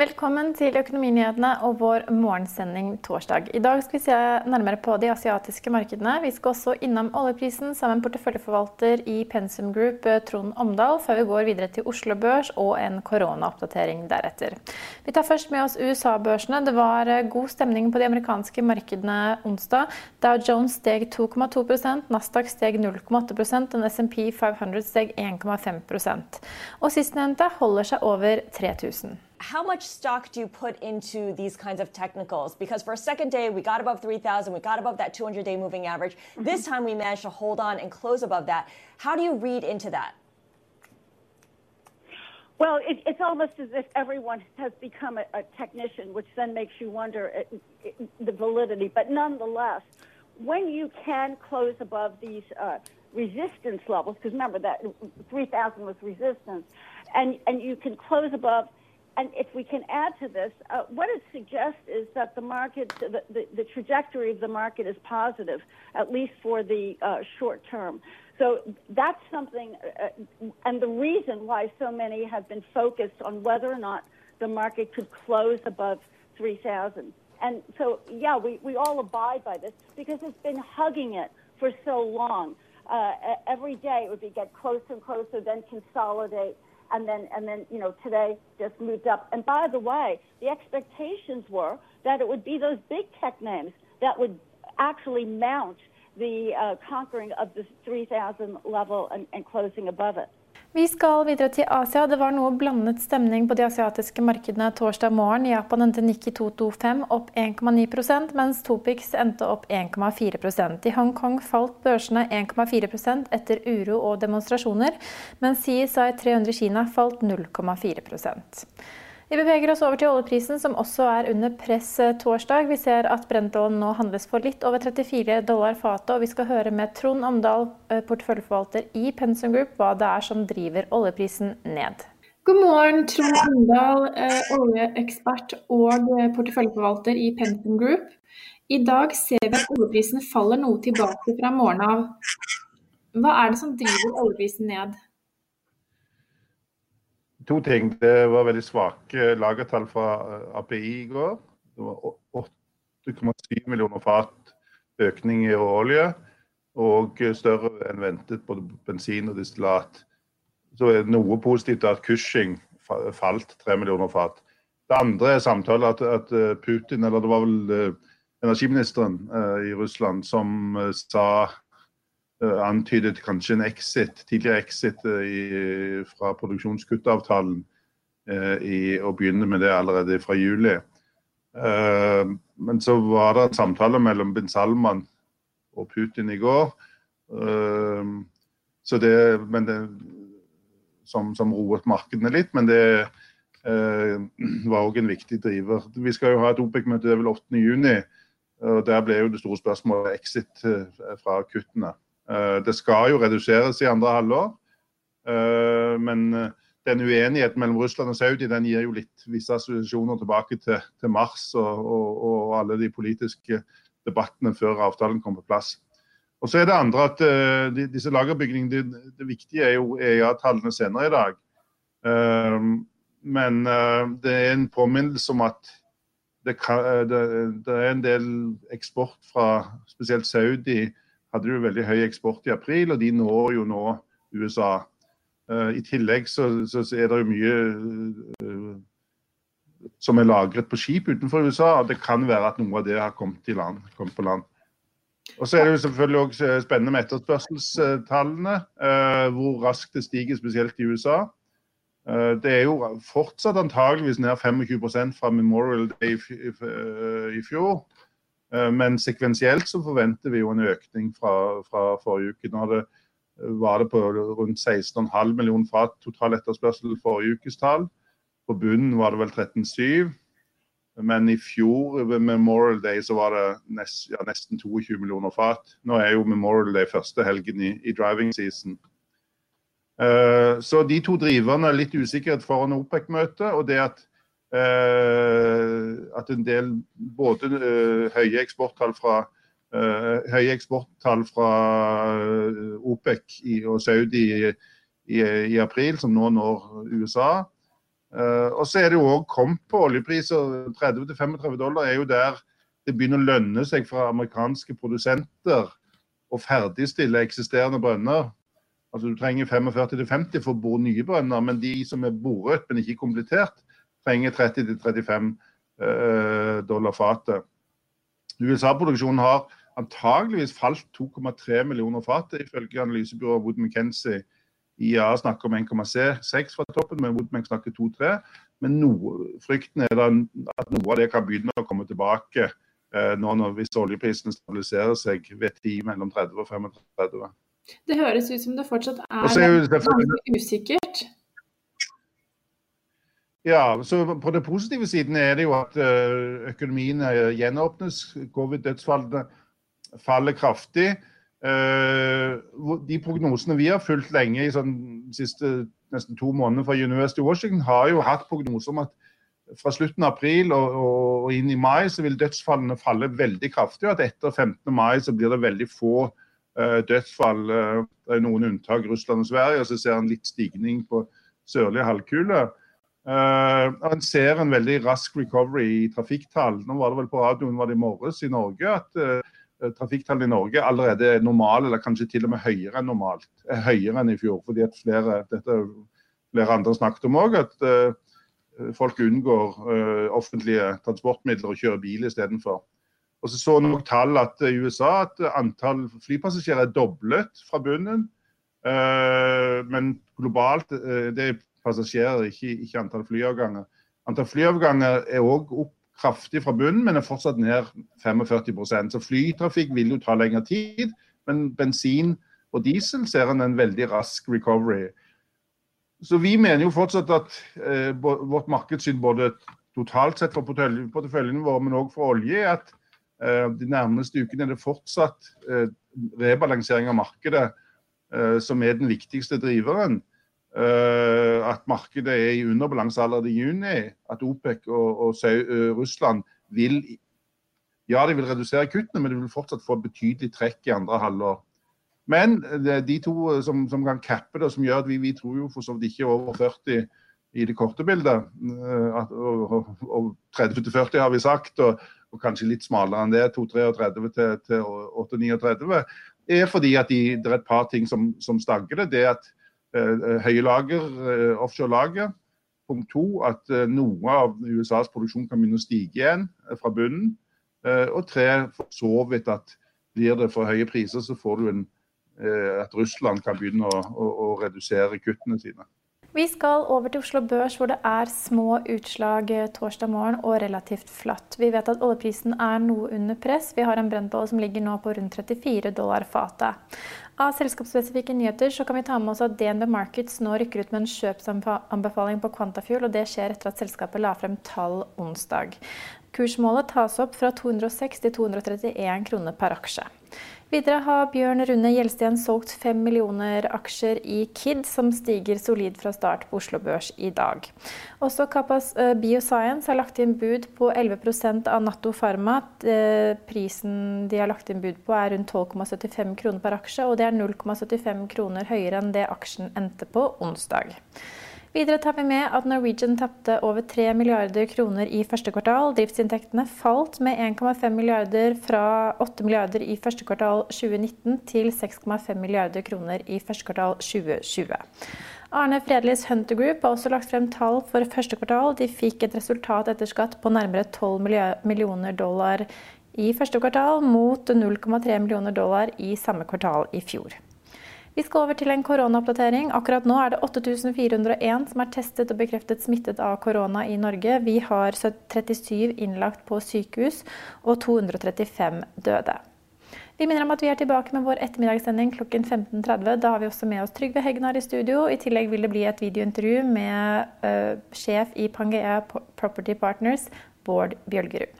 Velkommen til Økonominyhetene og vår morgensending torsdag. I dag skal vi se nærmere på de asiatiske markedene. Vi skal også innom oljeprisen sammen med porteføljeforvalter i Pensum Group, Trond Omdal, før vi går videre til Oslo Børs og en koronaoppdatering deretter. Vi tar først med oss USA-børsene. Det var god stemning på de amerikanske markedene onsdag. Dow Jones steg 2,2% Nasdaq steg 0,8% og SMP 500 steg 1,5% Og sistnevnte holder seg over 3000. How much stock do you put into these kinds of technicals? Because for a second day, we got above 3,000, we got above that 200 day moving average. Mm-hmm. This time we managed to hold on and close above that. How do you read into that? Well, it, it's almost as if everyone has become a, a technician, which then makes you wonder uh, the validity. But nonetheless, when you can close above these uh, resistance levels, because remember that 3,000 was resistance, and, and you can close above and if we can add to this, uh, what it suggests is that the market, the, the, the, trajectory of the market is positive, at least for the uh, short term. So that's something, uh, and the reason why so many have been focused on whether or not the market could close above 3,000. And so, yeah, we, we all abide by this because it's been hugging it for so long. Uh, every day it would be get closer and closer, then consolidate and then and then you know today just moved up. And by the way, the expectations were that it would be those big tech names that would actually mount the uh, conquering of the 3,000 level and, and closing above it. Vi skal videre til Asia. Det var noe blandet stemning på de asiatiske markedene torsdag morgen. Japan endte Nikki 225 opp 1,9% mens Topix endte opp 1,4% I Hongkong falt børsene 1,4% etter uro og demonstrasjoner, mens CSI 300 Kina falt 0,4 vi beveger oss over til oljeprisen, som også er under press eh, torsdag. Vi ser at Brentoljen nå handles for litt over 34 dollar fatet, og vi skal høre med Trond Omdal, eh, porteføljeforvalter i Pensum Group, hva det er som driver oljeprisen ned. God morgen, Trond Omdal, eh, oljeekspert og porteføljeforvalter i Pensum Group. I dag ser vi at oljeprisen faller noe tilbake fra morgenen av. Hva er det som driver oljeprisen ned? To ting. Det var veldig svake lagertall fra eh, API i går. Det var 8,7 millioner fat økning i olje, og større enn ventet både bensin og distillat. Så er det noe positivt at Cushing falt 3 millioner fat. Det andre er samtale at, at eh, Putin, eller det var vel eh, energiministeren i Russland, som sa Eh, antydet kanskje en exit, tidligere exit eh, i, fra produksjonskuttavtalen eh, i, og begynne med det allerede fra juli. Eh, men så var det en samtale mellom bin Salman og Putin i går. Eh, så det, det, som, som roet markedene litt, men det eh, var òg en viktig driver. Vi skal jo ha et OPEC-møte, det er vel 8.6. og Der ble jo det store spørsmålet exit fra kuttene. Eh, det skal jo reduseres i andre halvår. Men den uenigheten mellom Russland og Saudi den gir jo litt visse assosiasjoner tilbake til, til Mars og, og, og, alle de politiske debattene før avtalen kom på plass. Og så er det andre at de, disse lagerbygningene, det, det, viktige er jo EIA-tallene senere i dag. Men det er en påminnelse om at det, kan, det, det, er en del eksport fra spesielt Saudi. Hadde jo veldig høy eksport i april, og de når jo nå USA. Eh, I tillegg så, så, er det jo mye uh, som er lagret på skip utenfor USA. og Det kan være at noe av det har kommet, land, kommet på land. Og så er det jo selvfølgelig også spennende med etterspørselstallene. Hvor raskt det stiger, spesielt i USA. Det er jo fortsatt antageligvis ned 25% fra Memorial Day i fjor. Men sekvensielt så forventer vi jo en økning fra, fra forrige uke. Nå det var det på rundt 16,5 millioner fat total etterspørsel forrige ukes tall. På bunnen var det vel 13,7. Men i fjor ved Memorial Day så var det nest, ja, nesten 22 millioner fat. Nå er jo Memorial Day første helgen i, i driving season. Uh, så de to driverne er litt usikkerhet foran OPEC-møtet. Og det at, at en del både uh, høye eksporttall fra Uh, høye eksporttall fra OPEC og Saudi i, i, i, april, som nå når USA. Og så er det jo òg kommet på oljepriser. 30-35 dollar er jo der det begynner å lønne seg fra amerikanske produsenter å ferdigstille eksisterende brønner. Altså Du trenger 45-50 for å bore nye brønner, men de som er boret, men ikke komplettert, trenger 30-35 dollar fatet. USA-produksjonen har antageligvis falt 2,3 millioner fat, ifølge analysebyrået Wood McKenzie. IA snakker om 1,6 fra toppen, men Woodbank snakker 2-3. Men noe, frykten er at noe av det kan begynne å komme tilbake eh, nå når, hvis oljeprisene stabiliserer seg ved 10 mellom 30 og 35. Det høres ut som det fortsatt er ganske usikkert. Ja, så På den positive siden er det jo at eh, økonomien gjenåpnes. Covid-dødsfallene faller kraftig. Eh, de prognosene vi har fulgt lenge i sånn, siste nesten to måneder fra University of Washington, har jo hatt prognoser om at fra slutten av april og, og, inn i mai så vil dødsfallene falle veldig kraftig. og at Etter 15. mai så blir det veldig få dødsfall. Det er noen unntak, Russland og Sverige. og Så ser en litt stigning på sørlige halvkule. Uh, en ser en veldig rask recovery i trafikktall. Nå var det vel på radioen var det i morges i Norge at uh, trafikktallene i Norge allerede er normale, eller kanskje til og med høyere enn normalt. Er høyere enn i fjor. fordi at flere, dette flere andre snakket om òg, at uh, folk unngår uh, offentlige transportmidler og kjører bil istedenfor. Og så så nok tall at i USA at antall flypassasjerer er doblet fra bunnen. Uh, men globalt det er passasjerer, ikke, ikke antall flyavganger. Antall flyavganger er òg opp kraftig fra bunnen, men er fortsatt ned 45% Så flytrafikk vil jo ta lengre tid, men bensin og diesel ser en en veldig rask recovery. Så vi mener jo fortsatt at eh, vårt markedssyn både totalt sett for porteføljen vår, men òg for olje, er at eh, de nærmeste ukene er det fortsatt eh, rebalansering av markedet eh, som er den viktigste driveren. Uh, at markedet er i underbalanse allerede i juni. At OPEC og, og uh, Russland vil Ja, de vil redusere kuttene, men de vil fortsatt få betydelig trekk i andre halvår. Men det er de to eh, som, som, kan cappe det, som gjør at vi, vi tror jo for så vidt ikke over 40 i det korte bildet. At, og, og 30-40 har vi sagt, og, og, kanskje litt smalere enn det, 2-33 til, til 8-39, er fordi at de, det er et par ting som, som stagger det. Det er at Eh, høylager, eh, offshore-lager. Punkt to, at eh, noe av USAs produksjon kan begynne å stige igjen fra bunnen. Og tre, for så vidt at blir det for høye priser, så får du en, at Russland kan begynne å, å, å redusere kuttene sine. Vi skal over til Oslo Børs, hvor det er små utslag torsdag morgen og relativt flatt. Vi vet at oljeprisen er noe under press. Vi har en brentbolle som ligger nå på rundt 34 dollar fatet. Av selskapsspesifikke nyheter så kan vi ta med oss at DNB Markets nå rykker ut med en kjøpsanbefaling på Quantafuel, og det skjer etter at selskapet la frem tall onsdag. Kursmålet tas opp fra 206 til 231 kroner per aksje. Videre har Bjørn Rune Gjelsten solgt 5 millioner aksjer i Kid, som stiger solid fra start på Oslo Børs i dag. Også Kappas eh, Bioscience har lagt inn bud på 11% av Natto Pharma. Eh, prisen de har lagt inn bud på er rundt 12,75 kroner per aksje, og det er 0,75 kroner høyere enn det aksjen endte på onsdag. Videre tar vi med at Norwegian tapte over 3 milliarder kroner i første kvartal. Driftsinntektene falt med 1,5 milliarder fra 8 milliarder i første kvartal 2019 til 6,5 milliarder kroner i første kvartal 2020. Arne Fredlis Hunter Group har også lagt frem tall for første kvartal. De fikk et resultat etter skatt på nærmere 12 millioner dollar i første kvartal, mot 0,3 millioner dollar i samme kvartal i fjor. Vi skal over til en koronaoppdatering. Akkurat nå er det 8401 som er testet og bekreftet smittet av korona i Norge. Vi har 37 innlagt på sykehus og 235 døde. Vi minner om at vi er tilbake med vår ettermiddagssending klokken 15.30. Da har vi også med oss Trygve Hegnar i studio. I tillegg vil det bli et videointervju med uh, sjef i Pangea Property Partners, Bård Bjølgerud.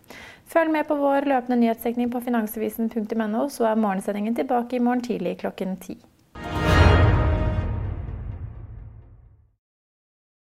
Følg med på vår løpende nyhetsdekning på finansavisen.no, så er morgensendingen tilbake i morgen tidlig klokken ti.